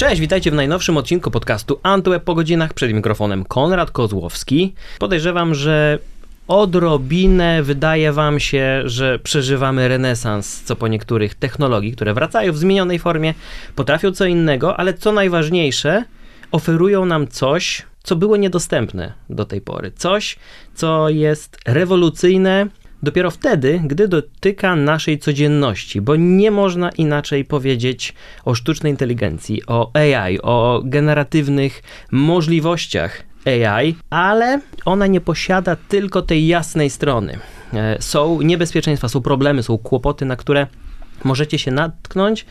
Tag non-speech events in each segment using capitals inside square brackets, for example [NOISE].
Cześć, witajcie w najnowszym odcinku podcastu Antweb po godzinach. Przed mikrofonem Konrad Kozłowski. Podejrzewam, że odrobinę wydaje wam się, że przeżywamy renesans co po niektórych technologii, które wracają w zmienionej formie, potrafią co innego, ale co najważniejsze, oferują nam coś, co było niedostępne do tej pory. Coś, co jest rewolucyjne, dopiero wtedy, gdy dotyka naszej codzienności, bo nie można inaczej powiedzieć o sztucznej inteligencji, o AI, o generatywnych możliwościach AI, ale ona nie posiada tylko tej jasnej strony. E, są niebezpieczeństwa, są problemy, są kłopoty, na które możecie się natknąć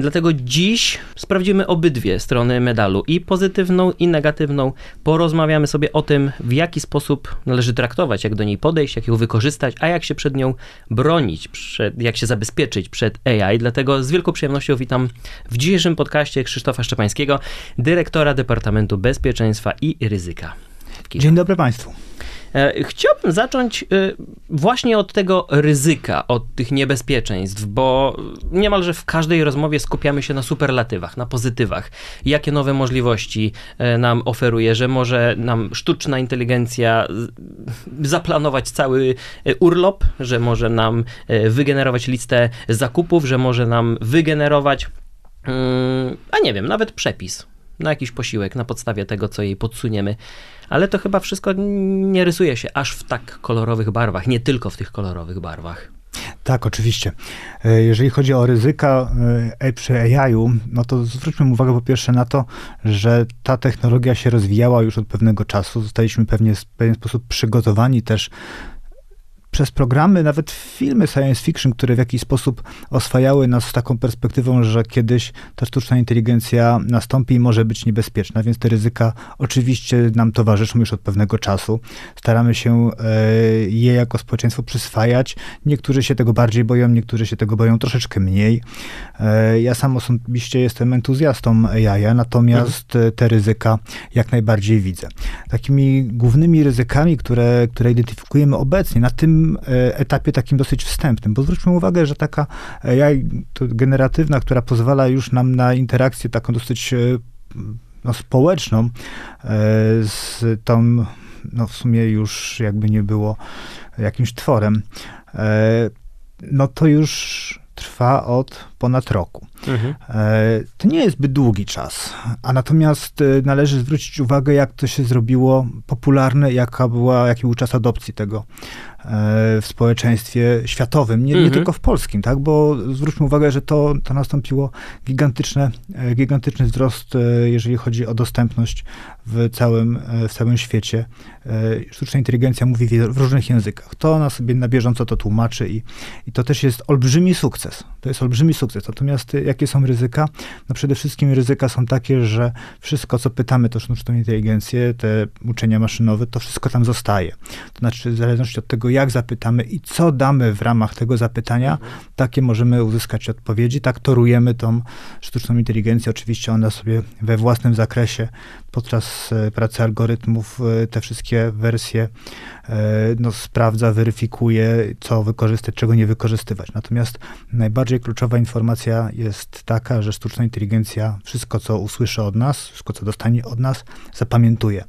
Dlatego dziś sprawdzimy obydwie strony medalu, i pozytywną, i negatywną. Porozmawiamy sobie o tym, w jaki sposób należy traktować, jak do niej podejść, jak ją wykorzystać, a jak się przed nią bronić, przed, jak się zabezpieczyć przed AI. Dlatego z wielką przyjemnością witam w dzisiejszym podcaście Krzysztofa Szczepańskiego, dyrektora Departamentu Bezpieczeństwa i Ryzyka. Dzień dobry Państwu. E, chciałbym zacząć e, właśnie od tego ryzyka, od tych niebezpieczeństw, bo niemalże w każdej rozmowie skupiamy się na superlatywach, na pozytywach. Jakie nowe możliwości e, nam oferuje, że może nam sztuczna inteligencja zaplanować cały urlop, że może nam wygenerować listę zakupów, że może nam wygenerować, mm, a nie wiem, nawet przepis na jakiś posiłek na podstawie tego, co jej podsuniemy. Ale to chyba wszystko nie rysuje się aż w tak kolorowych barwach, nie tylko w tych kolorowych barwach. Tak, oczywiście. E, jeżeli chodzi o ryzyka e, przy AI-u, no to zwróćmy uwagę po pierwsze na to, że ta technologia się rozwijała już od pewnego czasu. Zostaliśmy pewnie w pewien sposób przygotowani też przez programy, nawet filmy science fiction, które w jakiś sposób oswajały nas z taką perspektywą, że kiedyś ta sztuczna inteligencja nastąpi i może być niebezpieczna, więc te ryzyka oczywiście nam towarzyszą już od pewnego czasu. Staramy się e, je jako społeczeństwo przyswajać. Niektórzy się tego bardziej boją, niektórzy się tego boją troszeczkę mniej. E, ja sam osobiście jestem entuzjastą AI, natomiast mhm. te ryzyka jak najbardziej widzę. Takimi głównymi ryzykami, które, które identyfikujemy obecnie na tym E, etapie takim dosyć wstępnym, bo zwróćmy uwagę, że taka AI generatywna, która pozwala już nam na interakcję taką dosyć e, no, społeczną e, z tą, no w sumie już jakby nie było jakimś tworem, no to już trwa od ponad roku. Mhm. To nie jest zbyt długi czas, a natomiast należy zwrócić uwagę, jak to się zrobiło popularne, jaka była, jaki był czas adopcji tego w społeczeństwie światowym, nie, nie mhm. tylko w polskim, tak? Bo zwróćmy uwagę, że to, to nastąpiło gigantyczne, e, gigantyczny wzrost, e, jeżeli chodzi o dostępność w całym, e, w całym świecie. Sztuczna inteligencja mówi w różnych językach. To ona sobie na bieżąco to tłumaczy i, i to też jest olbrzymi sukces. To jest olbrzymi sukces. Natomiast jakie są ryzyka? No przede wszystkim ryzyka są takie, że wszystko, co pytamy to sztuczną inteligencję, te uczenia maszynowe, to wszystko tam zostaje. To znaczy, w zależności od tego, jak zapytamy i co damy w ramach tego zapytania, takie możemy uzyskać odpowiedzi. Tak torujemy tą sztuczną inteligencję. Oczywiście ona sobie we własnym zakresie podczas e, pracy algorytmów e, te wszystkie wersje e, no, sprawdza, weryfikuje, co wykorzystać, czego nie wykorzystywać. Natomiast najbardziej kluczowa informacja jest taka, że sztuczna inteligencja wszystko, co usłyszy od nas, wszystko, co dostanie od nas, zapamiętuje.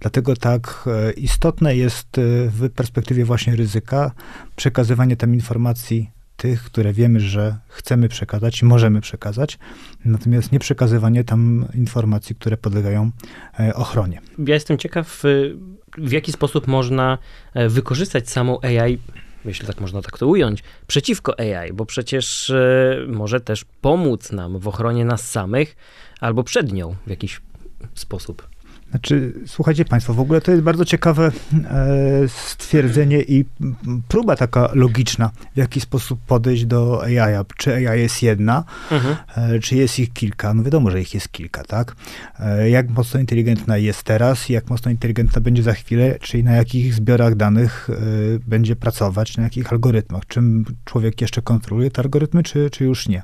Dlatego tak istotne jest w perspektywie właśnie ryzyka przekazywanie tam informacji tych, które wiemy, że chcemy przekazać i możemy przekazać, natomiast nie przekazywanie tam informacji, które podlegają e, ochronie. Ja jestem ciekaw, w jaki sposób można e, wykorzystać samą AI jeśli tak można tak to ująć, przeciwko AI, bo przecież e, może też pomóc nam w ochronie nas samych albo przed nią w jakiś sposób. Znaczy, słuchajcie Państwo, w ogóle to jest bardzo ciekawe e, stwierdzenie i próba taka logiczna, w jaki sposób podejść do AI. Czy AI jest jedna, mhm. e, czy jest ich kilka? No wiadomo, że ich jest kilka, tak? E, jak mocno inteligentna jest teraz, jak mocno inteligentna będzie za chwilę, czyli na jakich zbiorach danych będzie pracować, na jakich algorytmach. Czym człowiek jeszcze kontroluje te algorytmy, czy, czy już nie?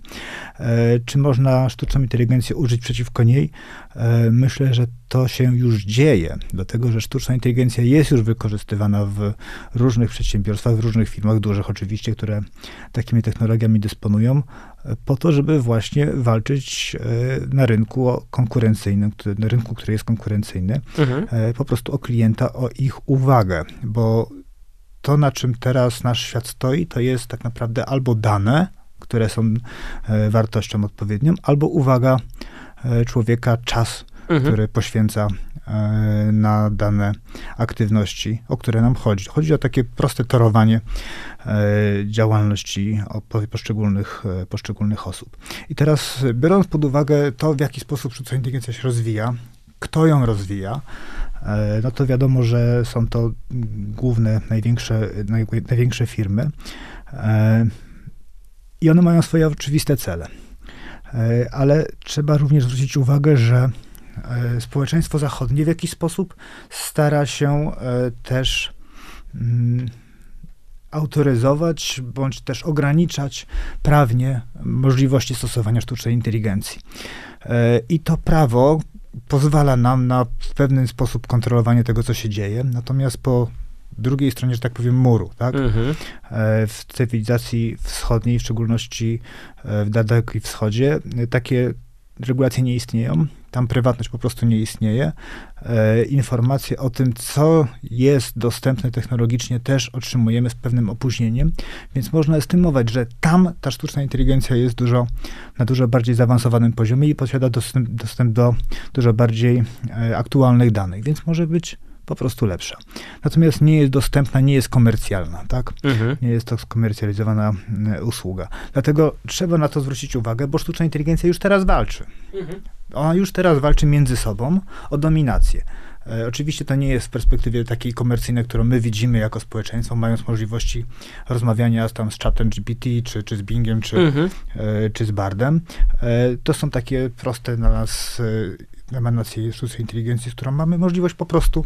Czy można sztuczną inteligencję użyć przeciwko niej? E, myślę, że to się już dzieje, dlatego że sztuczna inteligencja jest już wykorzystywana w różnych przedsiębiorstwach, w różnych firmach, dużych oczywiście, które takimi technologiami dysponują. po to, żeby właśnie walczyć na rynku konkurencyjnym, na rynku, który jest konkurencyjny, mhm. po prostu o klienta, o ich uwagę, bo to, na czym teraz nasz świat stoi, to jest tak naprawdę albo dane, które są wartością odpowiednią, albo uwaga człowieka, czas, mhm. który poświęca e, na dane aktywności, o które nam chodzi. Chodzi o takie proste torowanie e, działalności poszczególnych, e, poszczególnych osób. I teraz biorąc pod uwagę to, w jaki sposób sztuczna inteligencja się rozwija, kto ją rozwija, no to wiadomo, że są to główne, największe, największe firmy i one mają swoje oczywiste cele. Ale trzeba również zwrócić uwagę, że E, społeczeństwo zachodnie w jakiś sposób stara się e, też mm, autoryzować bądź też ograniczać prawnie możliwości stosowania sztucznej inteligencji. E, I to prawo pozwala nam na w pewien sposób kontrolowanie tego, co się dzieje, natomiast po drugiej stronie, że tak powiem, muru, tak? Mhm. W cywilizacji wschodniej, w szczególności w Dalekim Wschodzie, takie regulacje nie istnieją, tam prywatność po prostu nie istnieje. E, informacje o tym, co jest dostępne technologicznie, też otrzymujemy z pewnym opóźnieniem, więc można estymować, że tam ta sztuczna inteligencja jest dużo, na dużo bardziej zaawansowanym poziomie i posiada dostęp, dostęp do dużo bardziej e, aktualnych danych, więc może być po prostu lepsza. Natomiast nie jest dostępna, nie jest komercjalna, tak? Mhm. Nie jest to skomercjalizowana e, usługa. Dlatego trzeba na to zwrócić uwagę, bo sztuczna inteligencja już teraz walczy. Mhm. Ona już teraz walczy między sobą o dominację. E, oczywiście to nie jest w perspektywie takiej komercyjnej, którą my widzimy jako społeczeństwo, mając możliwości rozmawiania tam z czatem GPT, czy, czy z Bingiem, czy, mhm. e, czy z Bardem. E, to są takie proste dla nas e, emanacje sztucznej inteligencji, z którą mamy możliwość po prostu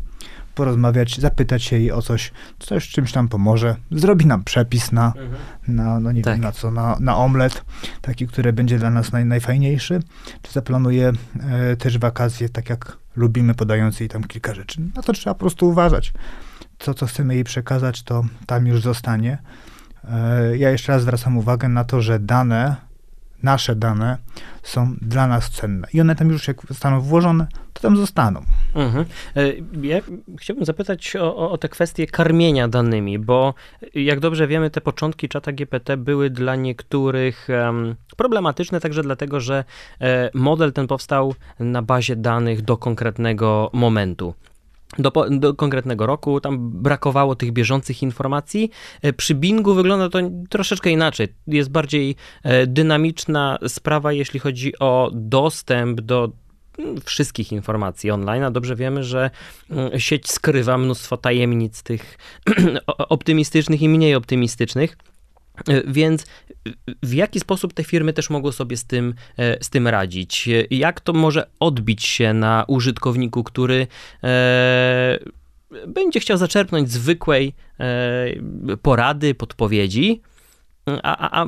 porozmawiać, zapytać się jej o coś, coś czymś nam pomoże, zrobi nam przepis na, mhm. na no nie tak. wiem na co, na, na omlet, taki, który będzie dla nas naj, najfajniejszy, czy zaplanuje e, też wakacje, tak jak lubimy, podając jej tam kilka rzeczy. Na to trzeba po prostu uważać. To, co chcemy jej przekazać, to tam już zostanie. E, ja jeszcze raz zwracam uwagę na to, że dane, nasze dane są dla nas cenne. I one tam już jak zostaną włożone, to tam zostaną. Mhm. E, ja chciałbym zapytać o, o te kwestie karmienia danymi, bo jak dobrze wiemy, te początki czata GPT były dla niektórych um, problematyczne, także dlatego, że e, model ten powstał na bazie danych do konkretnego momentu do, do, konkretnego roku, tam brakowało tych bieżących informacji. E, przy Bingu wygląda to troszeczkę inaczej. Jest bardziej e, dynamiczna sprawa, jeśli chodzi o dostęp do mm, wszystkich informacji online, a dobrze wiemy, że mm, sieć skrywa mnóstwo tajemnic tych [CLEARS THROAT] optymistycznych i mniej optymistycznych. E, więc w jaki sposób te firmy też mogą sobie z tym, e, z tym radzić? Jak to może odbić się na użytkowniku, który e, będzie chciał zaczerpnąć zwykłej porady, podpowiedzi, a, a,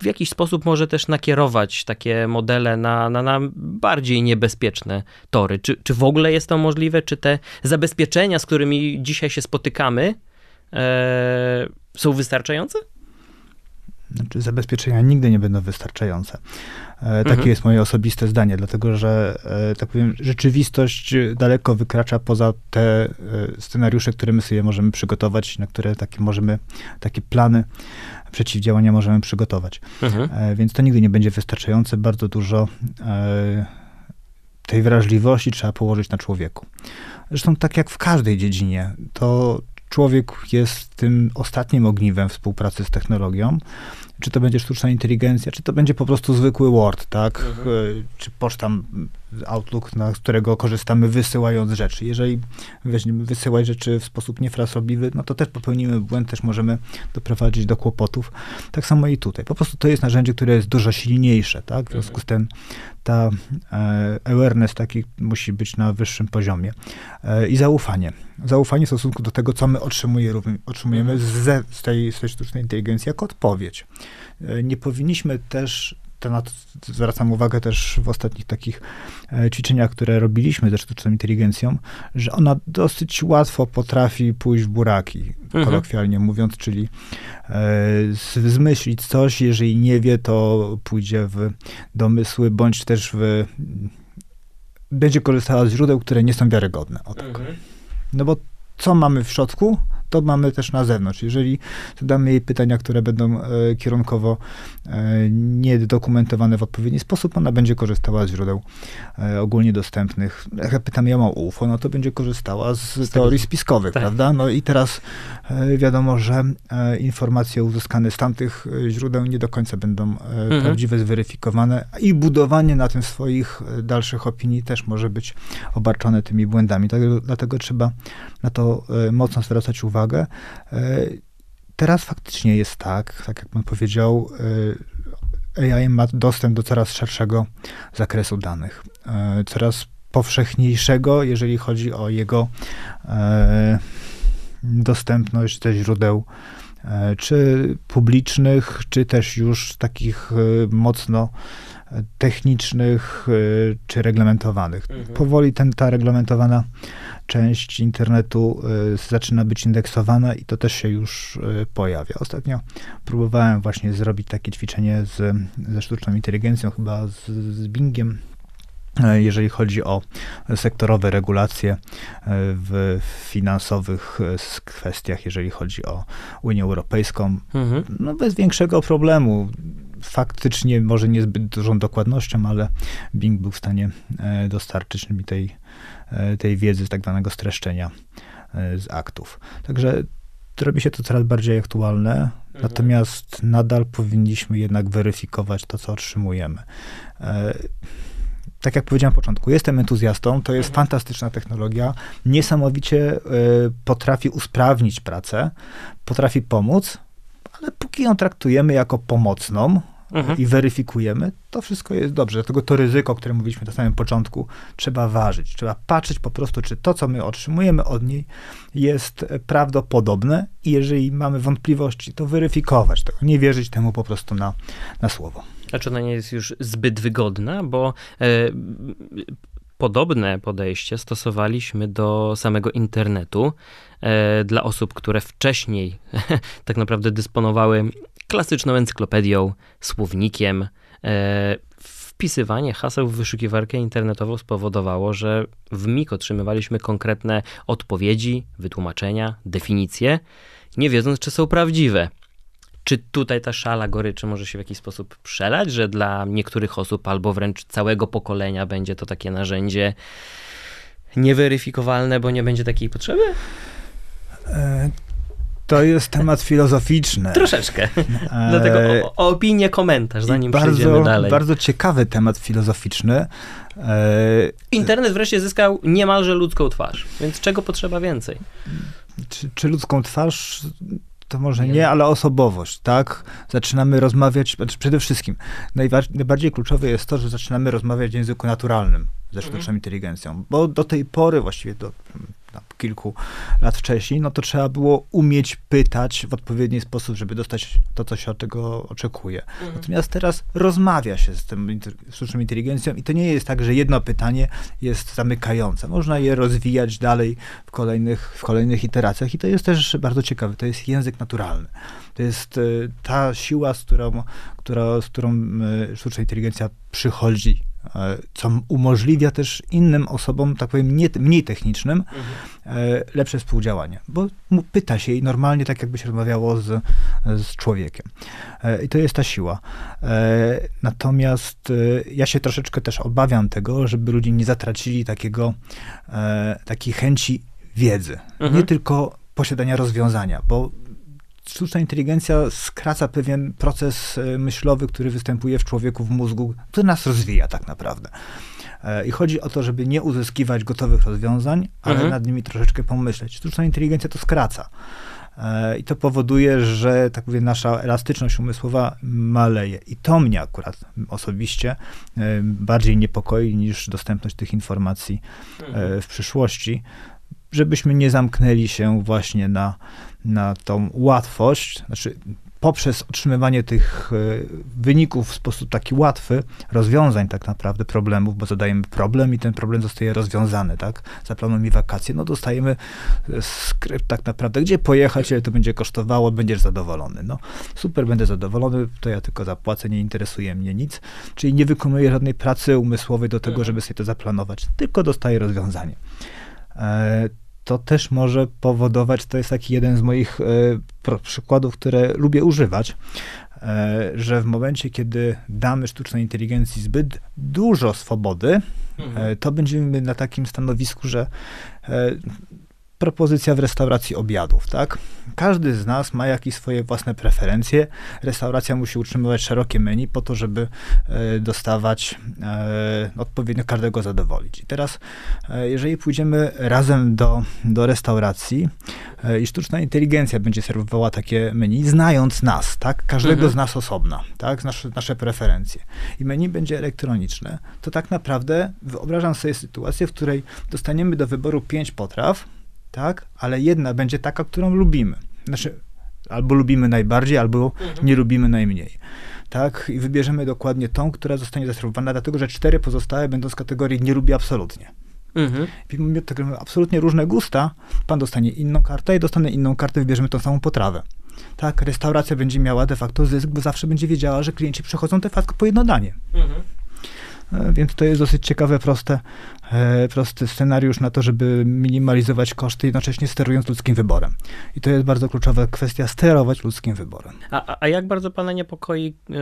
w jakiś sposób może też nakierować takie modele na, na, na bardziej niebezpieczne tory. Czy, czy w ogóle jest to możliwe? Czy te zabezpieczenia, z którymi dzisiaj się spotykamy, e, są wystarczające? Znaczy, zabezpieczenia nigdy nie będą wystarczające. E, takie mhm. jest moje osobiste zdanie, dlatego że, e, tak powiem, rzeczywistość daleko wykracza poza te e, scenariusze, które my sobie możemy przygotować, na które takie możemy, takie plany przeciwdziałania możemy przygotować. Mhm. Więc to nigdy nie będzie wystarczające. Bardzo dużo tej wrażliwości trzeba położyć na człowieku. Zresztą tak jak w każdej dziedzinie, to człowiek jest tym ostatnim ogniwem współpracy z technologią. Czy to będzie sztuczna inteligencja, czy to będzie po prostu zwykły Word, tak? Mhm. E, czy poczta Outlook, na, z którego korzystamy wysyłając rzeczy. Jeżeli weźmiemy wysyłać rzeczy w sposób niefrasobliwy, no to też popełnimy błęd, też możemy doprowadzić do kłopotów. Tak samo i tutaj. Po prostu to jest narzędzie, które jest dużo silniejsze, tak? W związku z tym ta e, awareness taki musi być na wyższym poziomie. E, I zaufanie. Zaufanie w stosunku do tego, co my otrzymuje, otrzymujemy z, z, tej, z tej sztucznej inteligencji jako odpowiedź. E, nie powinniśmy też na to zwracam uwagę też w ostatnich takich e, ćwiczeniach, które robiliśmy ze sztuczną inteligencją, że ona dosyć łatwo potrafi pójść w buraki, mhm. kolokwialnie mówiąc, czyli e, zmyślić coś, jeżeli nie wie, to pójdzie w domysły, bądź też w będzie korzystała z źródeł, które nie są wiarygodne. O tak. Mhm. No bo co mamy w środku? To mamy też na zewnątrz. Jeżeli zadamy jej pytania, które będą e, kierunkowo e, niedokumentowane w odpowiedni sposób, ona będzie korzystała z źródeł e, ogólnie dostępnych. Jak pytam ją o UFO, no to będzie korzystała z, teorii spiskowych, tak. prawda? No i teraz wiadomo, że informacje uzyskane z tamtych źródeł nie do końca będą mhm. prawdziwe, zweryfikowane i budowanie na tym swoich dalszych opinii też może być obarczone tymi błędami. Dlatego trzeba na to mocno zwracać uwagę uwagę. E, teraz faktycznie jest tak, tak jak pan powiedział, e, AI ma dostęp do coraz szerszego zakresu danych, e, coraz powszechniejszego, jeżeli chodzi o jego dostępność ze źródeł czy publicznych, czy też już takich mocno technicznych, czy reglamentowanych. Mhm. Powoli ten, ta reglamentowana część internetu zaczyna być indeksowana i to też się już pojawia. Ostatnio próbowałem właśnie zrobić takie ćwiczenie z, ze sztuczną inteligencją, chyba z, z Bingiem, jeżeli chodzi o sektorowe regulacje w finansowych kwestiach, jeżeli chodzi o Unię Europejską, mhm. no bez większego problemu. Faktycznie, może niezbyt dużą dokładnością, ale Bing był w stanie dostarczyć mi tej E, tej wiedzy z tak zwanego streszczenia e, z aktów. Także robi się to coraz bardziej aktualne, mhm. natomiast nadal powinniśmy jednak weryfikować to, co otrzymujemy. E, tak jak powiedziałem na początku, jestem entuzjastą, to jest mhm. fantastyczna technologia, niesamowicie potrafi usprawnić pracę, potrafi pomóc, ale póki ją traktujemy jako pomocną, mhm. i weryfikujemy, to wszystko jest dobrze. Dlatego to ryzyko, o którym mówiliśmy na samym początku, trzeba ważyć. Trzeba patrzeć po prostu, czy to, co my otrzymujemy od niej, jest prawdopodobne i jeżeli mamy wątpliwości, to weryfikować tego, nie wierzyć temu po prostu na, na słowo. A czy ona nie jest już zbyt wygodna, bo e, podobne podejście stosowaliśmy do samego internetu e, dla osób, które wcześniej [LAUGHS] tak naprawdę dysponowały klasyczną encyklopedią, słownikiem. E, wpisywanie haseł w wyszukiwarkę internetową spowodowało, że w MIG otrzymywaliśmy konkretne odpowiedzi, wytłumaczenia, definicje, nie wiedząc, czy są prawdziwe. Czy tutaj ta szala goryczy może się w jakiś sposób przelać, że dla niektórych osób albo wręcz całego pokolenia będzie to takie narzędzie nieweryfikowalne, bo nie będzie takiej potrzeby? E, to jest temat filozoficzny. Troszeczkę. E, Dlatego o, o opinię, komentarz, zanim bardzo, przejdziemy dalej. Bardzo ciekawy temat filozoficzny. E, Internet wreszcie zyskał niemalże ludzką twarz, więc czego potrzeba więcej? Czy, czy ludzką twarz? To może nie, nie, ale osobowość, tak? Zaczynamy rozmawiać, znaczy przede wszystkim najbardziej kluczowe jest to, że zaczynamy rozmawiać w języku naturalnym ze sztuczną mhm. inteligencją, bo do tej pory, właściwie do kilku lat wcześniej, no to trzeba było umieć pytać w odpowiedni sposób, żeby dostać to, co się od tego oczekuje. Mhm. Natomiast teraz rozmawia się z tym sztuczną inteligencją i to nie jest tak, że jedno pytanie jest zamykające. Można je rozwijać dalej w kolejnych, w kolejnych iteracjach i to jest też bardzo ciekawe. To jest język naturalny. To jest y, ta siła, z którą, która, z którą y, sztuczna inteligencja przychodzi E, co umożliwia też innym osobom, tak powiem, nie, mniej technicznym, mhm. E, lepsze współdziałanie. Bo pyta się i normalnie tak jakby się rozmawiało z, z człowiekiem. E, I to jest ta siła. Natomiast ja się troszeczkę też obawiam tego, żeby ludzie nie zatracili takiego, takiej chęci wiedzy. Mhm. Nie tylko posiadania rozwiązania, bo sztuczna inteligencja skraca pewien proces e, myślowy, który występuje w człowieku, w mózgu, który nas rozwija tak naprawdę. E, I chodzi o to, żeby nie uzyskiwać gotowych rozwiązań, ale mhm. nad nimi troszeczkę pomyśleć. Sztuczna inteligencja to skraca. E, I to powoduje, że tak mówię, nasza elastyczność umysłowa maleje. I to mnie akurat osobiście bardziej niepokoi niż dostępność tych informacji mhm. w przyszłości, żebyśmy nie zamknęli się właśnie na na tą łatwość, znaczy poprzez otrzymywanie tych e, wyników w sposób taki łatwy, rozwiązań tak naprawdę problemów, bo zadajemy problem i ten problem zostaje rozwiązany, tak? Zaplanuj mi wakacje, no dostajemy e, skrypt tak naprawdę, gdzie pojechać, ile to będzie kosztowało, będziesz zadowolony. No super, będę zadowolony, to ja tylko zapłacę, nie interesuje mnie nic, czyli nie wykonuję żadnej pracy umysłowej do tego, mhm. żeby sobie to zaplanować, tylko dostaję rozwiązanie. E, to też może powodować, to jest taki jeden z moich e, przykładów, które lubię używać, e, że w momencie, kiedy damy sztucznej inteligencji zbyt dużo swobody, mhm. to będziemy na takim stanowisku, że propozycja w restauracji obiadów, tak? Każdy z nas ma jakieś swoje własne preferencje. Restauracja musi utrzymywać szerokie menu po to, żeby e, dostawać e, odpowiednio każdego zadowolić. I teraz, e, jeżeli pójdziemy razem do, do restauracji i sztuczna inteligencja będzie serwowała takie menu, znając nas, tak? Każdego mhm. z nas osobna, tak? Nasze, nasze preferencje. I menu będzie elektroniczne, to tak naprawdę wyobrażam sobie sytuację, w której dostaniemy do wyboru pięć potraw, tak? Ale jedna będzie taka, którą lubimy. Znaczy, albo lubimy najbardziej, albo mhm. nie lubimy najmniej. Tak? I wybierzemy dokładnie tą, która zostanie zaserwowana, dlatego że cztery pozostałe będą z kategorii nie lubi absolutnie. Mhm. Mimo tego, że absolutnie różne gusta, pan dostanie inną kartę i dostanę inną kartę, wybierzemy tą samą potrawę. Tak, restauracja będzie miała de facto zysk, bo zawsze będzie wiedziała, że klienci przechodzą de facto po jedno danie. Mhm. E, więc to jest dosyć ciekawe, proste, e, prosty scenariusz na to, żeby minimalizować koszty, jednocześnie sterując ludzkim wyborem. I to jest bardzo kluczowa kwestia, sterować ludzkim wyborem. A, a jak bardzo pana niepokoi yy,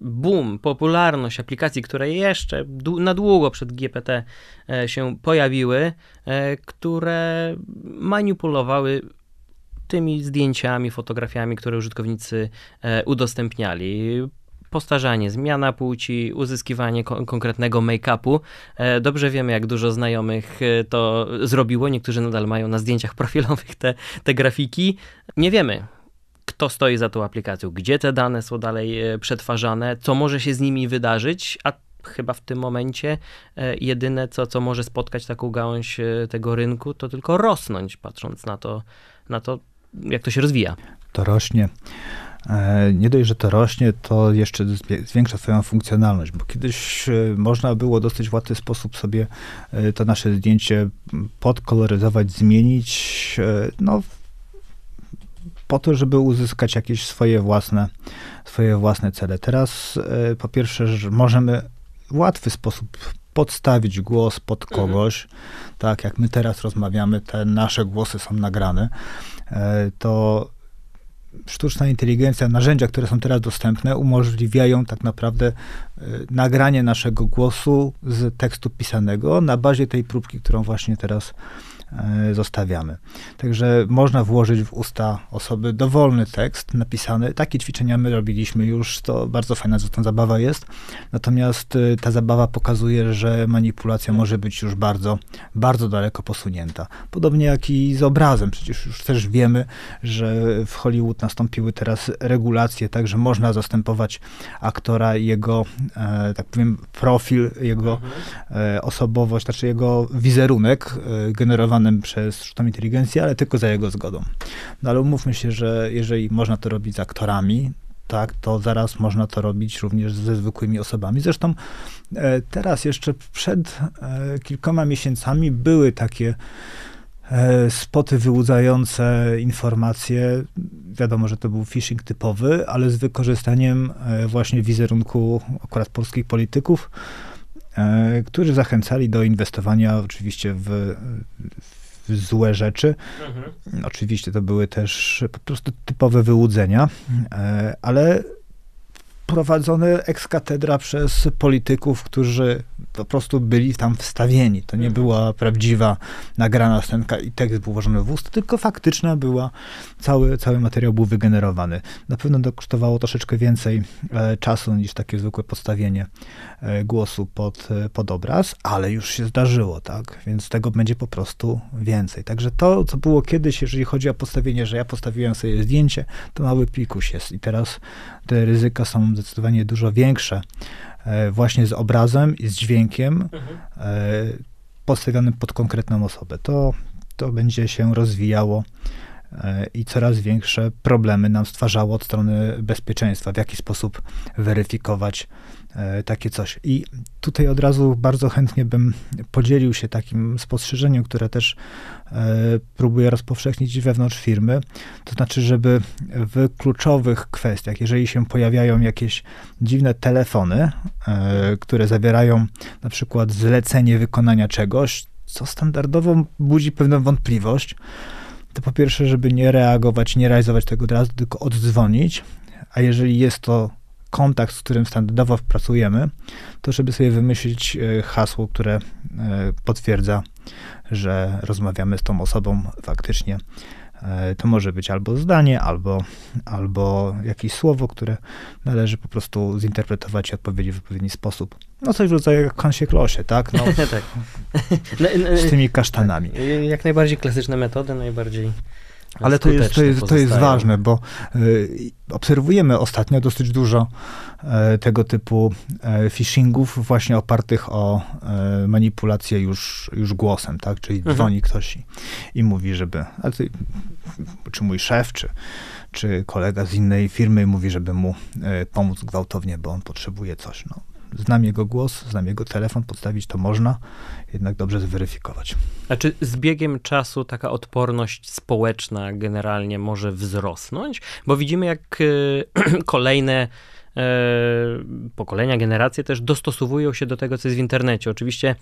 boom, popularność aplikacji, które jeszcze na długo przed GPT się pojawiły, które manipulowały tymi zdjęciami, fotografiami, które użytkownicy udostępniali postarzanie, zmiana płci, uzyskiwanie ko konkretnego make-upu. E, dobrze wiemy, jak dużo znajomych e, to zrobiło. Niektórzy nadal mają na zdjęciach profilowych te, te grafiki. Nie wiemy, kto stoi za tą aplikacją, gdzie te dane są dalej e, przetwarzane, co może się z nimi wydarzyć, a chyba w tym momencie jedyne, co, co może spotkać taką gałąź tego rynku, to tylko rosnąć, patrząc na to, na to jak to się rozwija. To rośnie. E, nie dość, że to rośnie, to jeszcze zwiększa swoją funkcjonalność, bo kiedyś e, można było w dosyć łatwy sposób sobie e, to nasze zdjęcie podkoloryzować, zmienić, no po to, żeby uzyskać jakieś swoje własne, swoje własne cele. Teraz po pierwsze, że możemy w łatwy sposób podstawić głos pod mhm. kogoś, mhm. tak jak my teraz rozmawiamy, te nasze głosy są nagrane, to sztuczna inteligencja, narzędzia, które są teraz dostępne, umożliwiają tak naprawdę y, nagranie naszego głosu z tekstu pisanego na bazie tej próbki, którą właśnie teraz E, zostawiamy. Także można włożyć w usta osoby dowolny tekst napisany. Takie ćwiczenia my robiliśmy już, to bardzo fajna ta zabawa jest. Natomiast e, ta zabawa pokazuje, że manipulacja może być już bardzo, bardzo daleko posunięta. Podobnie jak i z obrazem. Przecież już też wiemy, że w Hollywood nastąpiły teraz regulacje, także można zastępować aktora jego, e, tak powiem, profil, jego mhm. osobowość, znaczy jego wizerunek generowany przez sztuczną inteligencję, ale tylko za jego zgodą. No ale umówmy się, że jeżeli można to robić z aktorami, tak, to zaraz można to robić również ze zwykłymi osobami. Zresztą e, teraz jeszcze przed e, kilkoma miesiącami były takie e, spoty wyłudzające informacje. Wiadomo, że to był phishing typowy, ale z wykorzystaniem właśnie wizerunku akurat polskich polityków którzy zachęcali do inwestowania oczywiście w, w złe rzeczy. Mhm. Oczywiście to były też po prostu typowe wyłudzenia, e, ale prowadzone ex katedra przez polityków, którzy po prostu byli tam wstawieni. To nie mhm. była prawdziwa nagrana scenka i tekst był włożony w ust, tylko faktyczna była, cały, cały materiał był wygenerowany. Na pewno to kosztowało troszeczkę więcej e, czasu niż takie zwykłe podstawienie e, głosu pod, e, pod obraz, ale już się zdarzyło, tak? Więc tego będzie po prostu więcej. Także to, co było kiedyś, jeżeli chodzi o postawienie, że ja postawiłem sobie zdjęcie, to mały pikuś jest i teraz te ryzyka są zdecydowanie dużo większe właśnie z obrazem i z dźwiękiem mhm. E, postawionym pod konkretną osobę. To, to będzie się rozwijało e, i coraz większe problemy nam stwarzało od strony bezpieczeństwa, w jaki sposób weryfikować e, takie coś. I tutaj od razu bardzo chętnie bym podzielił się takim spostrzeżeniem, które też e, próbuję rozpowszechnić wewnątrz firmy. To znaczy, żeby w kluczowych kwestiach, jeżeli się pojawiają jakieś dziwne telefony, które zawierają na przykład zlecenie wykonania czegoś, co standardowo budzi pewną wątpliwość, to po pierwsze, żeby nie reagować, nie realizować tego od razu, tylko oddzwonić, a jeżeli jest to kontakt, z którym standardowo pracujemy, to żeby sobie wymyślić e, hasło, które e, potwierdza, że rozmawiamy z tą osobą faktycznie E, to może być albo zdanie, albo, albo jakieś słowo, które należy po prostu zinterpretować i odpowiedzieć w odpowiedni sposób. No coś w rodzaju jak konsie klosie, tak? No, [LAUGHS] tak. Z tymi kasztanami. Jak najbardziej klasyczne metody, najbardziej ale to jest, to, jest, to jest ważne, bo y, obserwujemy ostatnio dosyć dużo y, tego typu y, phishingów właśnie opartych o manipulację już, już głosem, tak? Czyli mhm. dzwoni ktoś i, i mówi, żeby, ty, czy mój szef, czy, czy kolega z innej firmy mówi, żeby mu pomóc gwałtownie, bo on potrzebuje coś. No, znam jego głos, znam jego telefon, podstawić to można, jednak dobrze zweryfikować. A czy z biegiem czasu taka odporność społeczna generalnie może wzrosnąć? Bo widzimy, jak e, [CLEARS THROAT] kolejne e, pokolenia, generacje też dostosowują się do tego, co jest w internecie. Oczywiście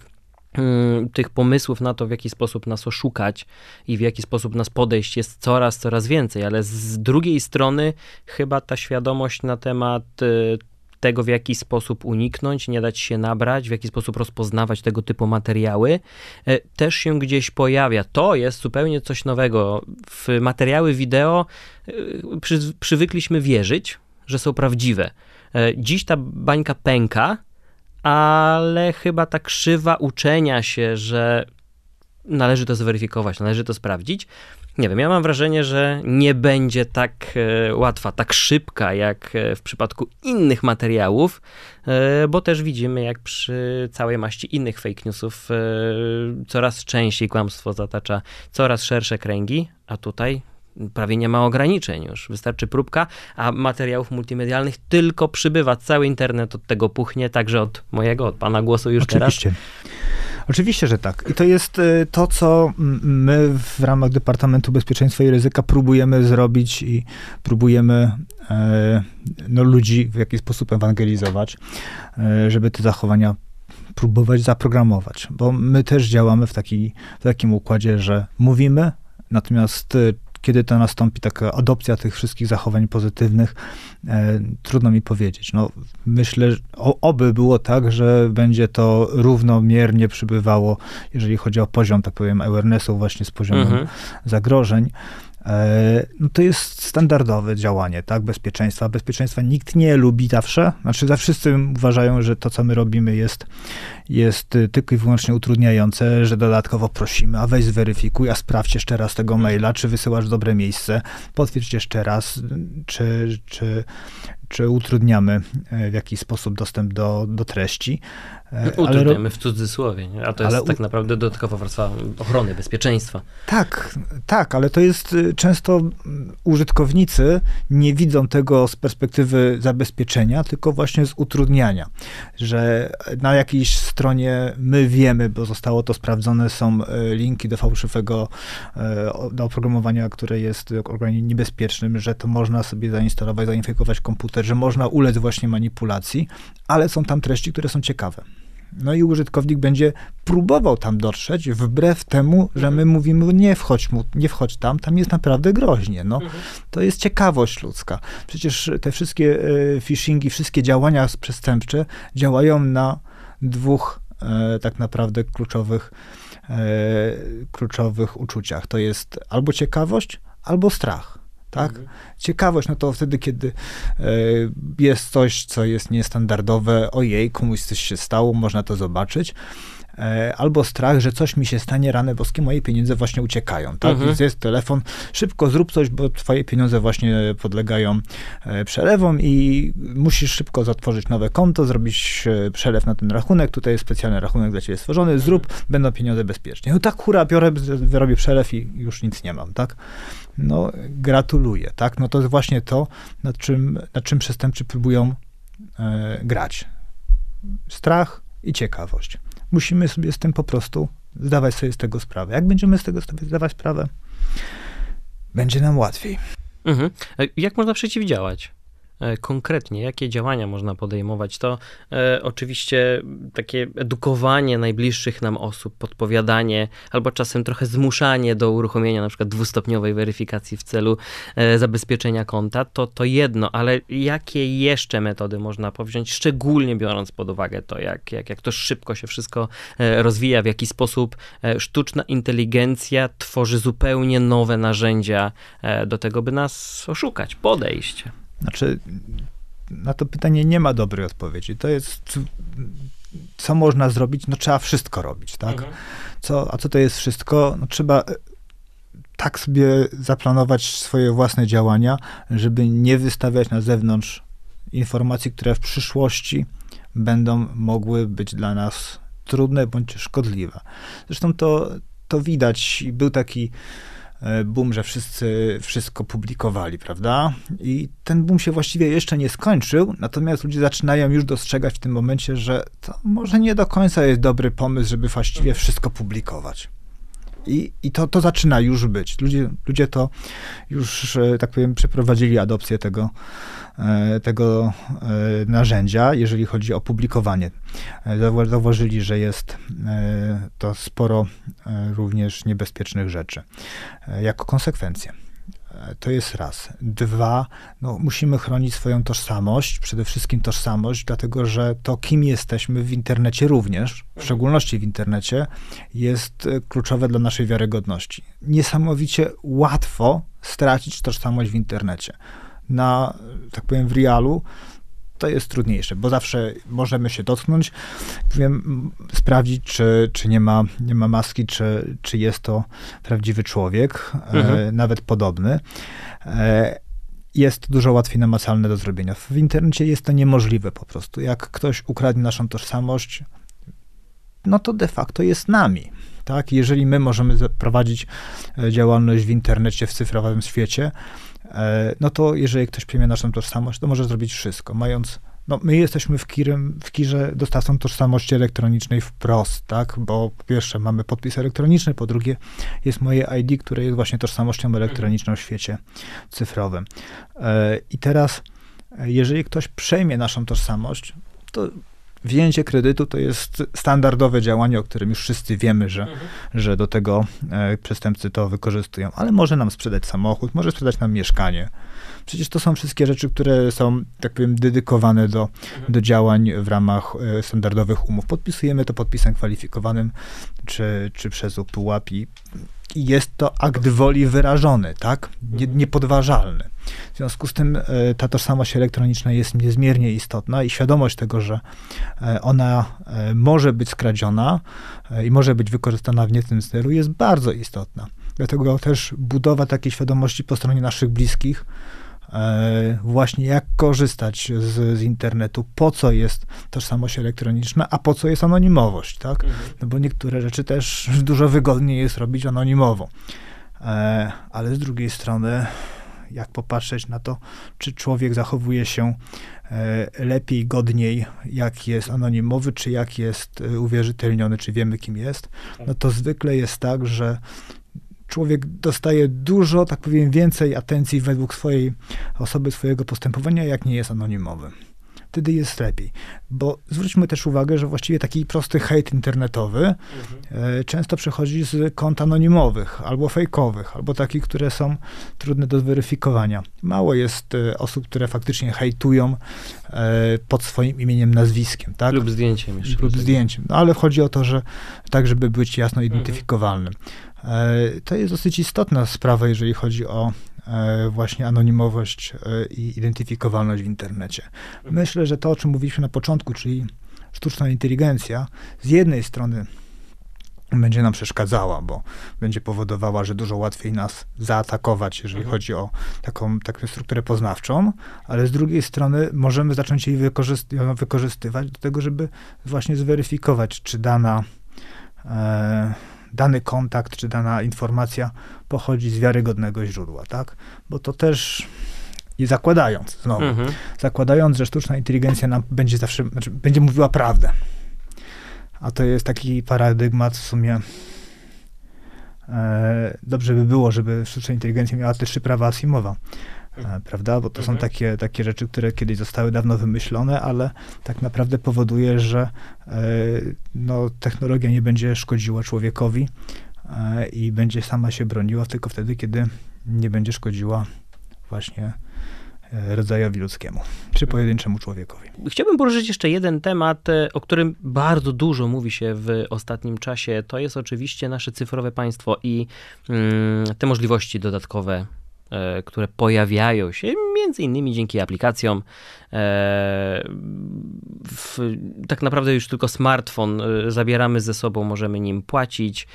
mm, tych pomysłów na to, w jaki sposób nas oszukać i w jaki sposób nas podejść jest coraz, coraz więcej, ale z drugiej strony chyba ta świadomość na temat e, tego, w jaki sposób uniknąć, nie dać się nabrać, w jaki sposób rozpoznawać tego typu materiały, e, też się gdzieś pojawia. To jest zupełnie coś nowego. W materiały wideo e, przy, przywykliśmy wierzyć, że są prawdziwe. E, dziś ta bańka pęka, ale chyba ta krzywa uczenia się, że należy to zweryfikować, należy to sprawdzić, nie wiem, ja mam wrażenie, że nie będzie tak e, łatwa, tak szybka jak e, w przypadku innych materiałów, e, bo też widzimy, jak przy całej maści innych fake newsów coraz częściej kłamstwo zatacza coraz szersze kręgi, a tutaj prawie nie ma ograniczeń już. Wystarczy próbka, a materiałów multimedialnych tylko przybywa. Cały internet od tego puchnie, także od mojego, od pana głosu już Oczywiście. teraz. Oczywiście, że tak. I to jest y, to, co my w ramach Departamentu Bezpieczeństwa i Ryzyka próbujemy zrobić i próbujemy e, no, ludzi w jakiś sposób ewangelizować, e, żeby te zachowania próbować zaprogramować, bo my też działamy w, taki, w takim układzie, że mówimy, natomiast y, kiedy to nastąpi taka adopcja tych wszystkich zachowań pozytywnych, e, trudno mi powiedzieć. No, myślę, że oby było tak, że będzie to równomiernie przybywało, jeżeli chodzi o poziom, tak powiem, awarenessu właśnie z poziomem mhm. zagrożeń. E, no to jest standardowe działanie, tak, bezpieczeństwa. Bezpieczeństwa nikt nie lubi zawsze, znaczy za wszyscy uważają, że to, co my robimy jest, jest tylko i wyłącznie utrudniające, że dodatkowo prosimy, a weź zweryfikuj, a sprawdź jeszcze raz tego maila, czy wysyłasz dobre miejsce, potwierdź jeszcze raz, czy, czy, czy utrudniamy e, w jakiś sposób dostęp do, do treści. E, utrudniamy ale, w cudzysłowie, nie? a to jest tak naprawdę dodatkowa warstwa ochrony, bezpieczeństwa. Tak, tak, ale to jest y, często użytkownicy nie widzą tego z perspektywy zabezpieczenia, tylko właśnie z utrudniania, że na jakiejś stronie my wiemy, bo zostało to sprawdzone, są e, linki do fałszywego do oprogramowania, które jest niebezpiecznym, że to można sobie zainstalować, zainfekować komputer, że można ulec właśnie manipulacji, ale są tam treści, które są ciekawe. No i użytkownik będzie próbował tam dotrzeć, wbrew temu, że my mówimy, nie wchodź, mu, nie wchodź tam, tam jest naprawdę groźnie. No, mhm. To jest ciekawość ludzka. Przecież te wszystkie e, phishingi, wszystkie działania przestępcze działają na dwóch e, tak naprawdę kluczowych, e, kluczowych uczuciach. To jest albo ciekawość, albo strach tak? Mhm. Ciekawość, no to wtedy, kiedy e, jest coś, co jest niestandardowe, ojej, komuś coś się stało, można to zobaczyć. E, albo strach, że coś mi się stanie, rane boskie, moje pieniądze właśnie uciekają, tak? Mhm. Więc jest telefon, szybko zrób coś, bo twoje pieniądze właśnie podlegają e, przelewom i musisz szybko zatworzyć nowe konto, zrobić e, przelew na ten rachunek, tutaj jest specjalny rachunek dla ciebie stworzony, zrób, będą pieniądze bezpiecznie. No tak, hura, biorę, wyrobię przelew i już nic nie mam, tak? No, gratuluję, tak? No to jest właśnie to, nad czym, nad czym przestępcy próbują e, grać. Strach i ciekawość. Musimy sobie z tym po prostu zdawać sobie z tego sprawę. Jak będziemy z tego sobie zdawać sprawę, będzie nam łatwiej. Mhm. Jak można przeciwdziałać? E, Konkretnie, jakie działania można podejmować? To e, oczywiście takie edukowanie najbliższych nam osób, podpowiadanie, albo czasem trochę zmuszanie do uruchomienia na przykład dwustopniowej weryfikacji w celu e, zabezpieczenia konta, to, to jedno, ale jakie jeszcze metody można powziąć, szczególnie biorąc pod uwagę to, jak, jak, jak to szybko się wszystko e, rozwija, w jaki sposób e, sztuczna inteligencja tworzy zupełnie nowe narzędzia e, do tego, by nas oszukać, podejść. Znaczy, na to pytanie nie ma dobrej odpowiedzi. To jest, co można zrobić? No trzeba wszystko robić, tak? Mhm. Co, a co to jest wszystko? No trzeba e, tak sobie zaplanować swoje własne działania, żeby nie wystawiać na zewnątrz informacji, które w przyszłości będą mogły być dla nas trudne bądź szkodliwe. Zresztą to, to widać. I Był taki boom, że wszyscy wszystko publikowali, prawda? I ten boom się właściwie jeszcze nie skończył, natomiast ludzie zaczynają już dostrzegać w tym momencie, że to może nie do końca jest dobry pomysł, żeby właściwie wszystko publikować. I, i to, to zaczyna już być. Ludzie, ludzie to już, e, tak powiem, przeprowadzili adopcję tego, e, tego e, narzędzia, jeżeli chodzi o publikowanie. E, zauwa- Zauważyli, że jest e, to sporo e, również niebezpiecznych rzeczy e, jako konsekwencję. E, To jest raz. Dwa, no, musimy chronić swoją tożsamość, przede wszystkim tożsamość, dlatego że to, kim jesteśmy w internecie również, w szczególności w internecie, jest e, kluczowe dla naszej wiarygodności. Niesamowicie łatwo stracić tożsamość w internecie. Na, e, tak powiem, w realu to jest trudniejsze, bo zawsze możemy się dotknąć, wiem, sprawdzić, czy, czy nie, ma, nie ma maski, czy, czy jest to prawdziwy człowiek, e, Mhm. nawet podobny. E, jest dużo łatwiej namacalne do zrobienia. W internecie jest to niemożliwe po prostu. Jak ktoś ukradnie naszą tożsamość, no to de facto jest nami. Tak? Jeżeli my możemy prowadzić działalność w internecie, w cyfrowym świecie, e, no to jeżeli ktoś przyjmie naszą tożsamość, to może zrobić wszystko, mając no, my jesteśmy w, kirem, w kirze dostawcą tożsamości elektronicznej wprost, tak? Bo po pierwsze mamy podpis elektroniczny, po drugie jest moje ID, które jest właśnie tożsamością elektroniczną w świecie cyfrowym. E, I teraz, e, jeżeli ktoś przejmie naszą tożsamość, to wzięcie kredytu to jest standardowe działanie, o którym już wszyscy wiemy, że, że do tego e, przestępcy to wykorzystują. Ale może nam sprzedać samochód, może sprzedać nam mieszkanie. Przecież to są wszystkie rzeczy, które są, tak powiem, dedykowane do, do działań w ramach e, standardowych umów. Podpisujemy to podpisem kwalifikowanym, czy, czy przez upułap i i jest to akt woli wyrażony, tak? Nie, niepodważalny. W związku z tym e, ta tożsamość elektroniczna jest niezmiernie istotna i świadomość tego, że e, ona e, może być skradziona i może być wykorzystana w nie tym celu jest bardzo istotna. Dlatego też budowa takiej świadomości po stronie naszych bliskich, właśnie jak korzystać z, z internetu, po co jest tożsamość elektroniczna, a po co jest anonimowość, tak? No bo niektóre rzeczy też [LAUGHS] dużo wygodniej jest robić anonimowo. E, ale z drugiej strony, jak popatrzeć na to, czy człowiek zachowuje się e, lepiej, godniej, jak jest anonimowy, czy jak jest e, uwierzytelniony, czy wiemy, kim jest, no to zwykle jest tak, że człowiek dostaje dużo, tak powiem, więcej atencji według swojej osoby, swojego postępowania, jak nie jest anonimowy. Wtedy jest lepiej. Bo zwróćmy też uwagę, że właściwie taki prosty hejt internetowy e, często przychodzi z kont anonimowych, albo fejkowych, albo takich, które są trudne do zweryfikowania. Mało jest e, osób, które faktycznie hejtują e, pod swoim imieniem, nazwiskiem, tak? Lub zdjęciem jeszcze. lub zdjęciem. No ale chodzi o to, że tak, żeby być jasno identyfikowalnym. E, To jest dosyć istotna sprawa, jeżeli chodzi o e, właśnie anonimowość e, i identyfikowalność w internecie. Myślę, że to, o czym mówiliśmy na początku, czyli sztuczna inteligencja, z jednej strony będzie nam przeszkadzała, bo będzie powodowała, że dużo łatwiej nas zaatakować, jeżeli Mhm. chodzi o taką, taką strukturę poznawczą, ale z drugiej strony możemy zacząć jej wykorzyst- ją wykorzystywać do tego, żeby właśnie zweryfikować, czy dana, e, dany kontakt, czy dana informacja pochodzi z wiarygodnego źródła, tak? Bo to też i zakładając, znowu, Mhm. zakładając, że sztuczna inteligencja nam będzie zawsze, znaczy będzie mówiła prawdę. A to jest taki paradygmat w sumie. E, dobrze by było, żeby sztuczna inteligencja miała te trzy prawa Asimowa, prawda? Bo to są Mhm. takie, takie rzeczy, które kiedyś zostały dawno wymyślone, ale tak naprawdę powoduje, że e, no, technologia nie będzie szkodziła człowiekowi e, i będzie sama się broniła tylko wtedy, kiedy nie będzie szkodziła właśnie e, rodzajowi ludzkiemu, czy pojedynczemu człowiekowi. Chciałbym poruszyć jeszcze jeden temat, e, o którym bardzo dużo mówi się w ostatnim czasie. To jest oczywiście nasze cyfrowe państwo i mm, te możliwości dodatkowe, e, które pojawiają się między innymi dzięki aplikacjom. E, w, tak naprawdę już tylko smartfon e, zabieramy ze sobą, możemy nim płacić. E,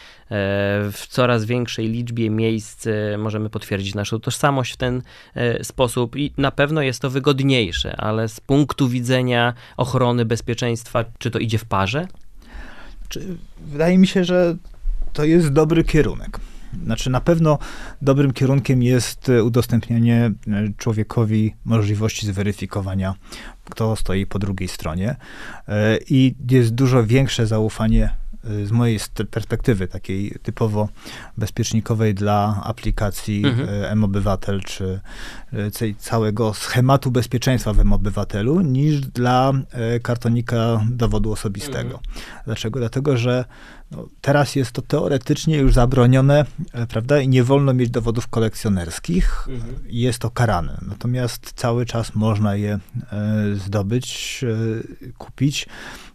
w coraz większej liczbie miejsc e, możemy potwierdzić naszą tożsamość w ten e, sposób i na pewno jest to wygodniejsze, ale z punktu widzenia ochrony bezpieczeństwa, czy to idzie w parze? Czy, wydaje mi się, że to jest dobry kierunek. Znaczy, na pewno dobrym kierunkiem jest e, udostępnianie e, człowiekowi możliwości zweryfikowania, kto stoi po drugiej stronie. E, I jest dużo większe zaufanie z mojej perspektywy, takiej typowo bezpiecznikowej dla aplikacji Mhm. M-Obywatel, czy całego schematu bezpieczeństwa w M-Obywatelu, niż dla kartonika dowodu osobistego. Mhm. Dlaczego? Dlatego, że no, teraz jest to teoretycznie już zabronione, e, prawda, i nie wolno mieć dowodów kolekcjonerskich. i Jest to karane. Natomiast cały czas można je e, zdobyć, e, kupić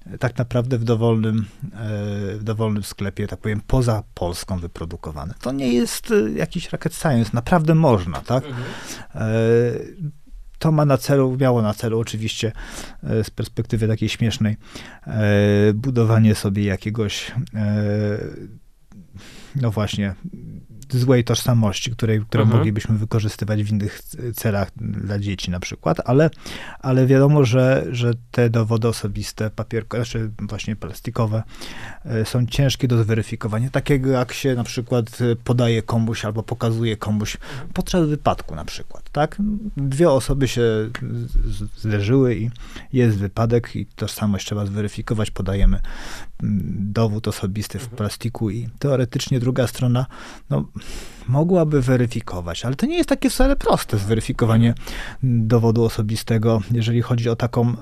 e, tak naprawdę w dowolnym, e, w dowolnym sklepie, tak powiem, poza Polską wyprodukowane. To nie jest jakiś rocket science, naprawdę można, tak? E, To ma na celu, miało na celu oczywiście e, z perspektywy takiej śmiesznej e, budowanie sobie jakiegoś e, no właśnie złej tożsamości, której, którą Mhm. moglibyśmy wykorzystywać w innych celach dla dzieci na przykład, ale, ale wiadomo, że, że te dowody osobiste, papierko, znaczy właśnie plastikowe, e, są ciężkie do zweryfikowania, takiego jak się na przykład podaje komuś albo pokazuje komuś podczas wypadku na przykład, tak? Dwie osoby się zderzyły i jest wypadek i tożsamość trzeba zweryfikować, podajemy mm, dowód osobisty w plastiku i teoretycznie druga strona, no, mogłaby weryfikować, ale to nie jest takie wcale proste zweryfikowanie dowodu osobistego, jeżeli chodzi o taką y,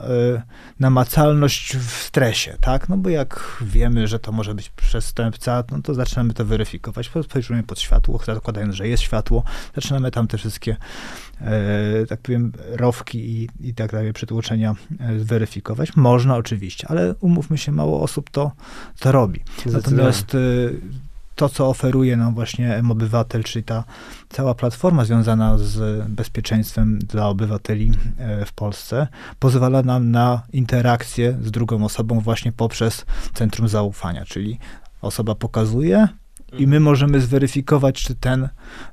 namacalność w stresie, tak? No bo jak wiemy, że to może być przestępca, no to zaczynamy to weryfikować. Spojrzymy pod światło, zakładając, że jest światło, zaczynamy tam te wszystkie, e, tak powiem, rowki i, i tak dalej, przytłoczenia e, zweryfikować. Można oczywiście, ale umówmy się, mało osób to, to robi. Natomiast y, to, co oferuje nam właśnie M-Obywatel, czyli ta cała platforma związana z bezpieczeństwem dla obywateli e, w Polsce, pozwala nam na interakcję z drugą osobą właśnie poprzez centrum zaufania, czyli osoba pokazuje i my możemy zweryfikować, czy ten,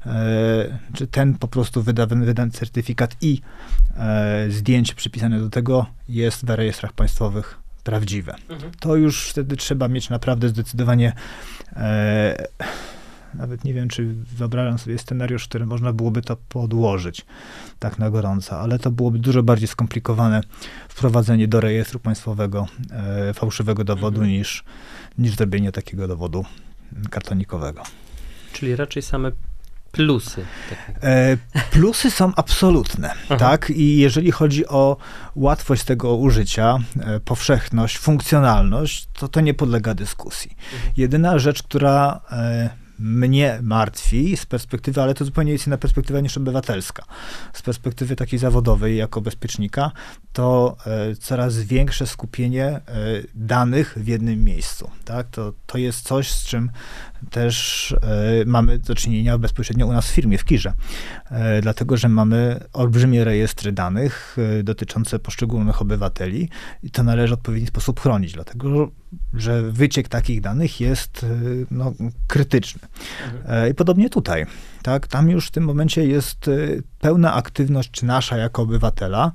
e, czy ten po prostu wydany, wydany certyfikat i e, zdjęcie przypisane do tego jest w rejestrach państwowych prawdziwe Mhm. to już wtedy trzeba mieć naprawdę zdecydowanie. E, nawet nie wiem, czy wyobrażam sobie scenariusz, który można byłoby to podłożyć tak na gorąco, ale to byłoby dużo bardziej skomplikowane wprowadzenie do rejestru państwowego e, fałszywego dowodu Mhm. niż, niż zrobienie takiego dowodu kartonikowego. Czyli raczej same plusy. E, plusy są absolutne, Aha. tak? I jeżeli chodzi o łatwość tego użycia, e, powszechność, funkcjonalność, to to nie podlega dyskusji. Jedyna rzecz, która e, mnie martwi z perspektywy, ale to zupełnie jest inna perspektywa niż obywatelska. Z perspektywy takiej zawodowej jako bezpiecznika, to e, coraz większe skupienie e, danych w jednym miejscu. Tak? To, to jest coś, z czym też e, mamy do czynienia bezpośrednio u nas w firmie, w Kirze, e, dlatego że mamy olbrzymie rejestry danych e, dotyczące poszczególnych obywateli i to należy w odpowiedni sposób chronić, dlatego że wyciek takich danych jest no, krytyczny. Mhm. I podobnie tutaj. Tak, tam już w tym momencie jest pełna aktywność nasza jako obywatela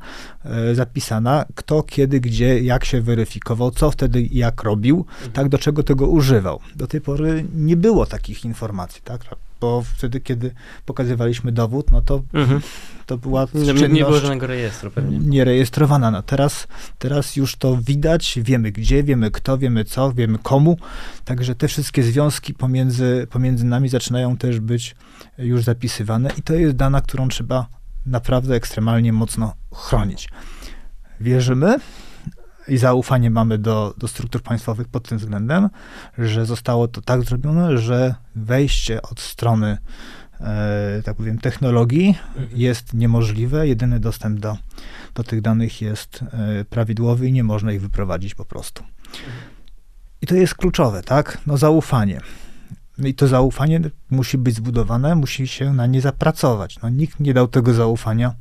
zapisana, kto, kiedy, gdzie, jak się weryfikował, co wtedy jak robił, mhm. tak, do czego tego używał. Do tej pory nie było takich informacji, tak? Bo wtedy, kiedy pokazywaliśmy dowód, no to, mhm. to była nie, nie było żadnego rejestru pewnie. Nierejestrowana. No teraz, teraz już to widać, wiemy gdzie, wiemy kto, wiemy co, wiemy komu. Także te wszystkie związki pomiędzy, pomiędzy nami zaczynają też być już zapisywane i to jest dana, którą trzeba naprawdę ekstremalnie mocno chronić. Wierzymy, i zaufanie mamy do, do struktur państwowych pod tym względem, że zostało to tak zrobione, że wejście od strony, e, tak powiem, technologii mhm. jest niemożliwe. Jedyny dostęp do, do tych danych jest e, prawidłowy i nie można ich wyprowadzić po prostu. I to jest kluczowe, tak? No zaufanie. No i to zaufanie musi być zbudowane, musi się na nie zapracować. No, nikt nie dał tego zaufania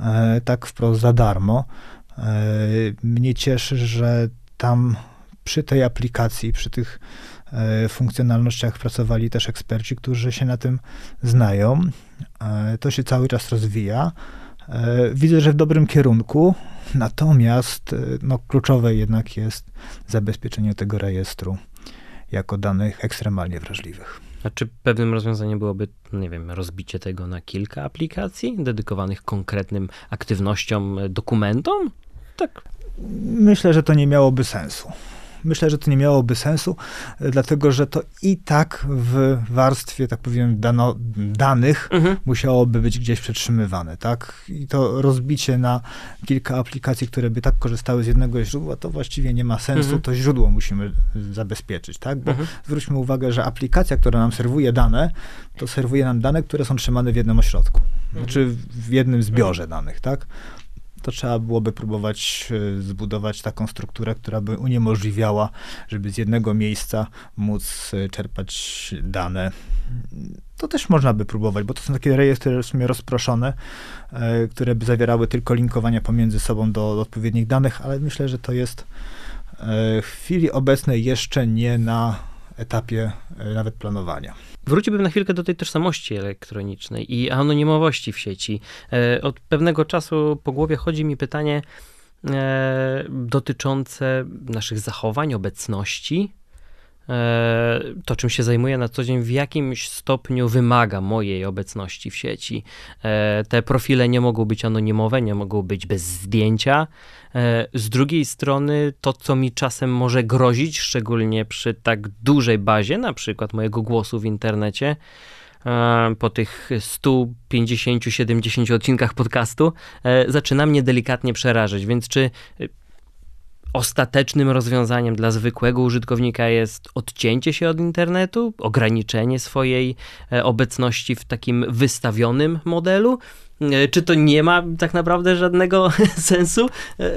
e, tak wprost za darmo. E, mnie cieszy, że tam przy tej aplikacji, przy tych e, funkcjonalnościach pracowali też eksperci, którzy się na tym znają. E, to się cały czas rozwija. Widzę, że w dobrym kierunku, natomiast no, kluczowe jednak jest zabezpieczenie tego rejestru jako danych ekstremalnie wrażliwych. A czy pewnym rozwiązaniem byłoby, nie wiem, rozbicie tego na kilka aplikacji dedykowanych konkretnym aktywnościom, dokumentom? Tak. Myślę, że to nie miałoby sensu. Myślę, że to nie miałoby sensu, dlatego że to i tak w warstwie, tak powiem, dano, danych mhm. musiałoby być gdzieś przetrzymywane, tak? I to rozbicie na kilka aplikacji, które by tak korzystały z jednego źródła, to właściwie nie ma sensu. Mhm. To źródło musimy zabezpieczyć, tak? Bo mhm. zwróćmy uwagę, że aplikacja, która nam serwuje dane, to serwuje nam dane, które są trzymane w jednym ośrodku. Znaczy w jednym zbiorze danych, tak? To trzeba byłoby próbować e, zbudować taką strukturę, która by uniemożliwiała, żeby z jednego miejsca móc e, czerpać dane. To też można by próbować, bo to są takie rejestry w sumie rozproszone, e, które by zawierały tylko linkowania pomiędzy sobą do, do odpowiednich danych, ale myślę, że to jest w chwili obecnej jeszcze nie na etapie nawet planowania. Wróciłbym na chwilkę do tej tożsamości elektronicznej i anonimowości w sieci. E, od pewnego czasu po głowie chodzi mi pytanie e, dotyczące naszych zachowań, obecności, e, to, czym się zajmuję na co dzień, w jakimś stopniu wymaga mojej obecności w sieci. Te profile nie mogą być anonimowe, nie mogą być bez zdjęcia. E, z drugiej strony, to co mi czasem może grozić, szczególnie przy tak dużej bazie, na przykład mojego głosu w internecie, e, po tych 150-70 odcinkach podcastu, e, zaczyna mnie delikatnie przerażać. Więc czy ostatecznym rozwiązaniem dla zwykłego użytkownika jest odcięcie się od internetu, ograniczenie swojej obecności w takim wystawionym modelu? E, czy to nie ma tak naprawdę żadnego [LAUGHS] sensu? E,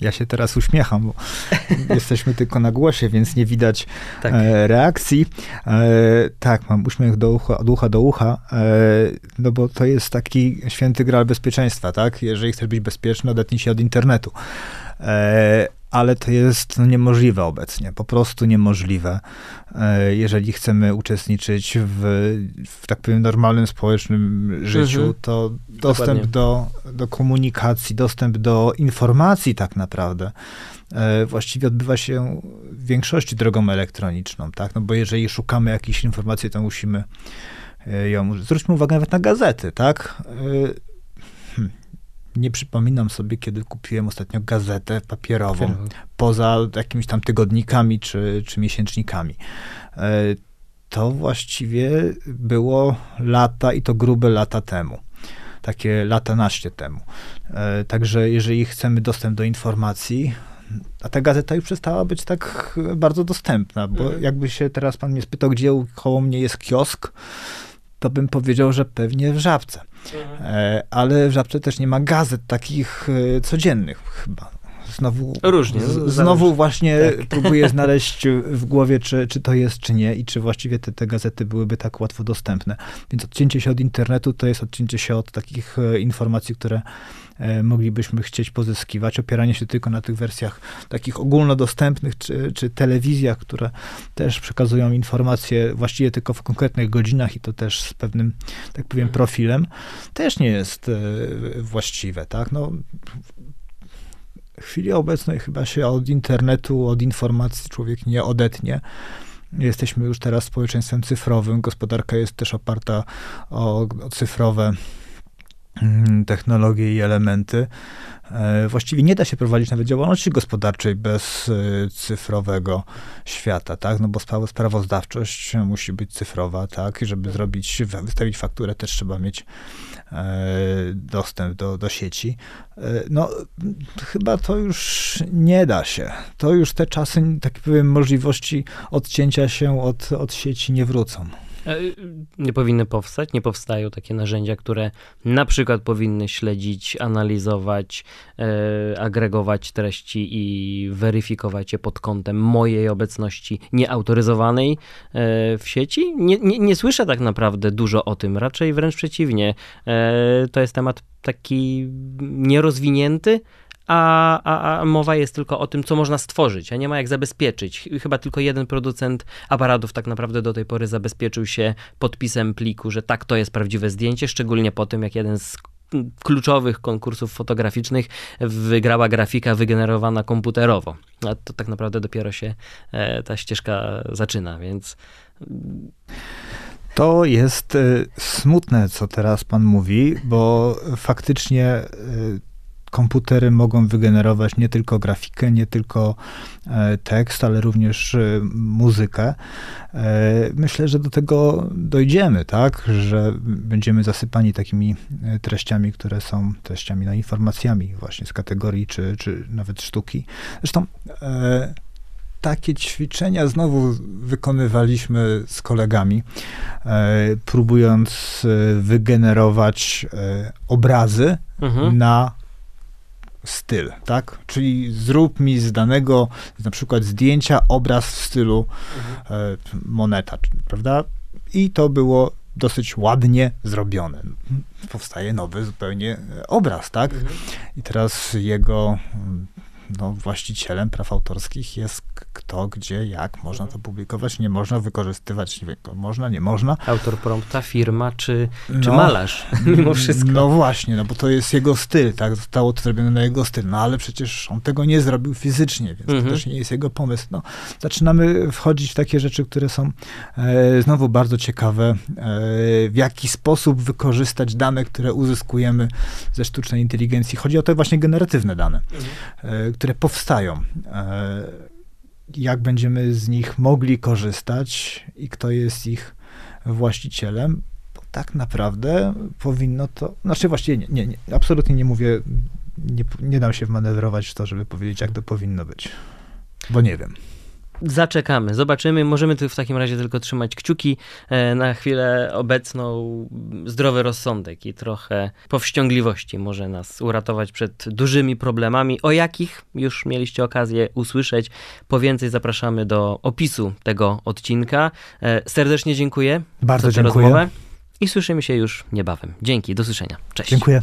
ja się teraz uśmiecham, bo [LAUGHS] jesteśmy tylko na głosie, więc nie widać tak. e, reakcji. E, tak, mam uśmiech do ucha, od ucha do ucha, e, no bo to jest taki święty gral bezpieczeństwa, tak? Jeżeli chcesz być bezpieczny, odetnij się od internetu. E, ale to jest niemożliwe obecnie, po prostu niemożliwe, e, jeżeli chcemy uczestniczyć w, w tak powiem, normalnym społecznym życiu, mhm. to dostęp do, do komunikacji, dostęp do informacji tak naprawdę e, właściwie odbywa się w większości drogą elektroniczną, tak? No bo jeżeli szukamy jakiejś informacji, to musimy ją... Zwróćmy uwagę nawet na gazety, tak? Nie przypominam sobie, kiedy kupiłem ostatnio gazetę papierową, poza jakimiś tam tygodnikami czy, czy miesięcznikami. E, to właściwie było lata i to grube lata temu. Takie lata naście temu. E, także jeżeli chcemy dostęp do informacji, a ta gazeta już przestała być tak bardzo dostępna, bo mhm. jakby się teraz pan mnie spytał, gdzie koło mnie jest kiosk, to bym powiedział, że pewnie w Żabce. Mhm. E, ale w Żabce też nie ma gazet takich e, codziennych chyba. Znowu, Różnie, z, znowu właśnie tak. [LAUGHS] próbuję znaleźć w głowie, czy, czy to jest, czy nie i czy właściwie te, te gazety byłyby tak łatwo dostępne. Więc odcięcie się od internetu to jest odcięcie się od takich e, informacji, które e, moglibyśmy chcieć pozyskiwać, opieranie się tylko na tych wersjach takich ogólnodostępnych, czy, czy telewizjach, które też przekazują informacje właściwie tylko w konkretnych godzinach i to też z pewnym, tak powiem, mhm. profilem, też nie jest e, właściwe, tak? No, w chwili obecnej chyba się od internetu, od informacji człowiek nie odetnie. Jesteśmy już teraz społeczeństwem cyfrowym. Gospodarka jest też oparta o, o cyfrowe mm, technologie i elementy. E, właściwie nie da się prowadzić nawet działalności gospodarczej bez e, cyfrowego świata, tak? No bo sprawozdawczość musi być cyfrowa, tak? I żeby zrobić, wystawić fakturę też trzeba mieć dostęp do, do sieci. No, chyba to już nie da się. To już te czasy, tak powiem, możliwości odcięcia się od, od sieci nie wrócą. E, nie powinny powstać, nie powstają takie narzędzia, które na przykład powinny śledzić, analizować, e, agregować treści i weryfikować je pod kątem mojej obecności nieautoryzowanej e, w sieci. Nie, nie, nie słyszę tak naprawdę dużo o tym, raczej wręcz przeciwnie. E, to jest temat taki nierozwinięty, a, a, a, mowa jest tylko o tym, co można stworzyć, a nie ma jak zabezpieczyć. Chyba tylko jeden producent aparatów tak naprawdę do tej pory zabezpieczył się podpisem pliku, że tak, to jest prawdziwe zdjęcie, szczególnie po tym, jak jeden z kluczowych konkursów fotograficznych wygrała grafika wygenerowana komputerowo. A to tak naprawdę dopiero się e, ta ścieżka zaczyna, więc... To jest e, smutne, co teraz pan mówi, bo faktycznie e, komputery mogą wygenerować nie tylko grafikę, nie tylko e, tekst, ale również e, muzykę. E, myślę, że do tego dojdziemy, tak, że będziemy zasypani takimi treściami, które są treściami, no, informacjami właśnie z kategorii czy, czy nawet sztuki. Zresztą takie ćwiczenia znowu wykonywaliśmy z kolegami, próbując wygenerować obrazy mhm. na styl, tak? Czyli zrób mi z danego, na przykład zdjęcia, obraz w stylu mhm. e, moneta, prawda? I to było dosyć ładnie zrobione. Powstaje nowy zupełnie obraz, tak? Mhm. I teraz jego no, właścicielem praw autorskich jest kto, gdzie, jak można to publikować, nie można wykorzystywać, nie wiem, można, nie można. Autor prompta, firma czy, czy no, malarz, mimo wszystko. No właśnie, no bo to jest jego styl, tak, zostało to zrobione na jego styl, no ale przecież on tego nie zrobił fizycznie, więc mhm. to też nie jest jego pomysł. No, zaczynamy wchodzić w takie rzeczy, które są e, znowu bardzo ciekawe, e, w jaki sposób wykorzystać dane, które uzyskujemy ze sztucznej inteligencji. Chodzi o te właśnie generatywne dane, mhm. Które powstają. E, jak będziemy z nich mogli korzystać i kto jest ich właścicielem, bo tak naprawdę powinno to, znaczy właściwie nie, nie, nie absolutnie nie mówię, nie, nie dam się wmanewrować w to, żeby powiedzieć, jak to powinno być, bo nie wiem. Zaczekamy, zobaczymy. Możemy tu w takim razie tylko trzymać kciuki e, na chwilę obecną. Zdrowy rozsądek i trochę powściągliwości może nas uratować przed dużymi problemami, o jakich już mieliście okazję usłyszeć. Po więcej zapraszamy do opisu tego odcinka. E, serdecznie dziękuję Bardzo za tę dziękuję. rozmowę i słyszymy się już niebawem. Dzięki, do słyszenia. Cześć. Dziękuję.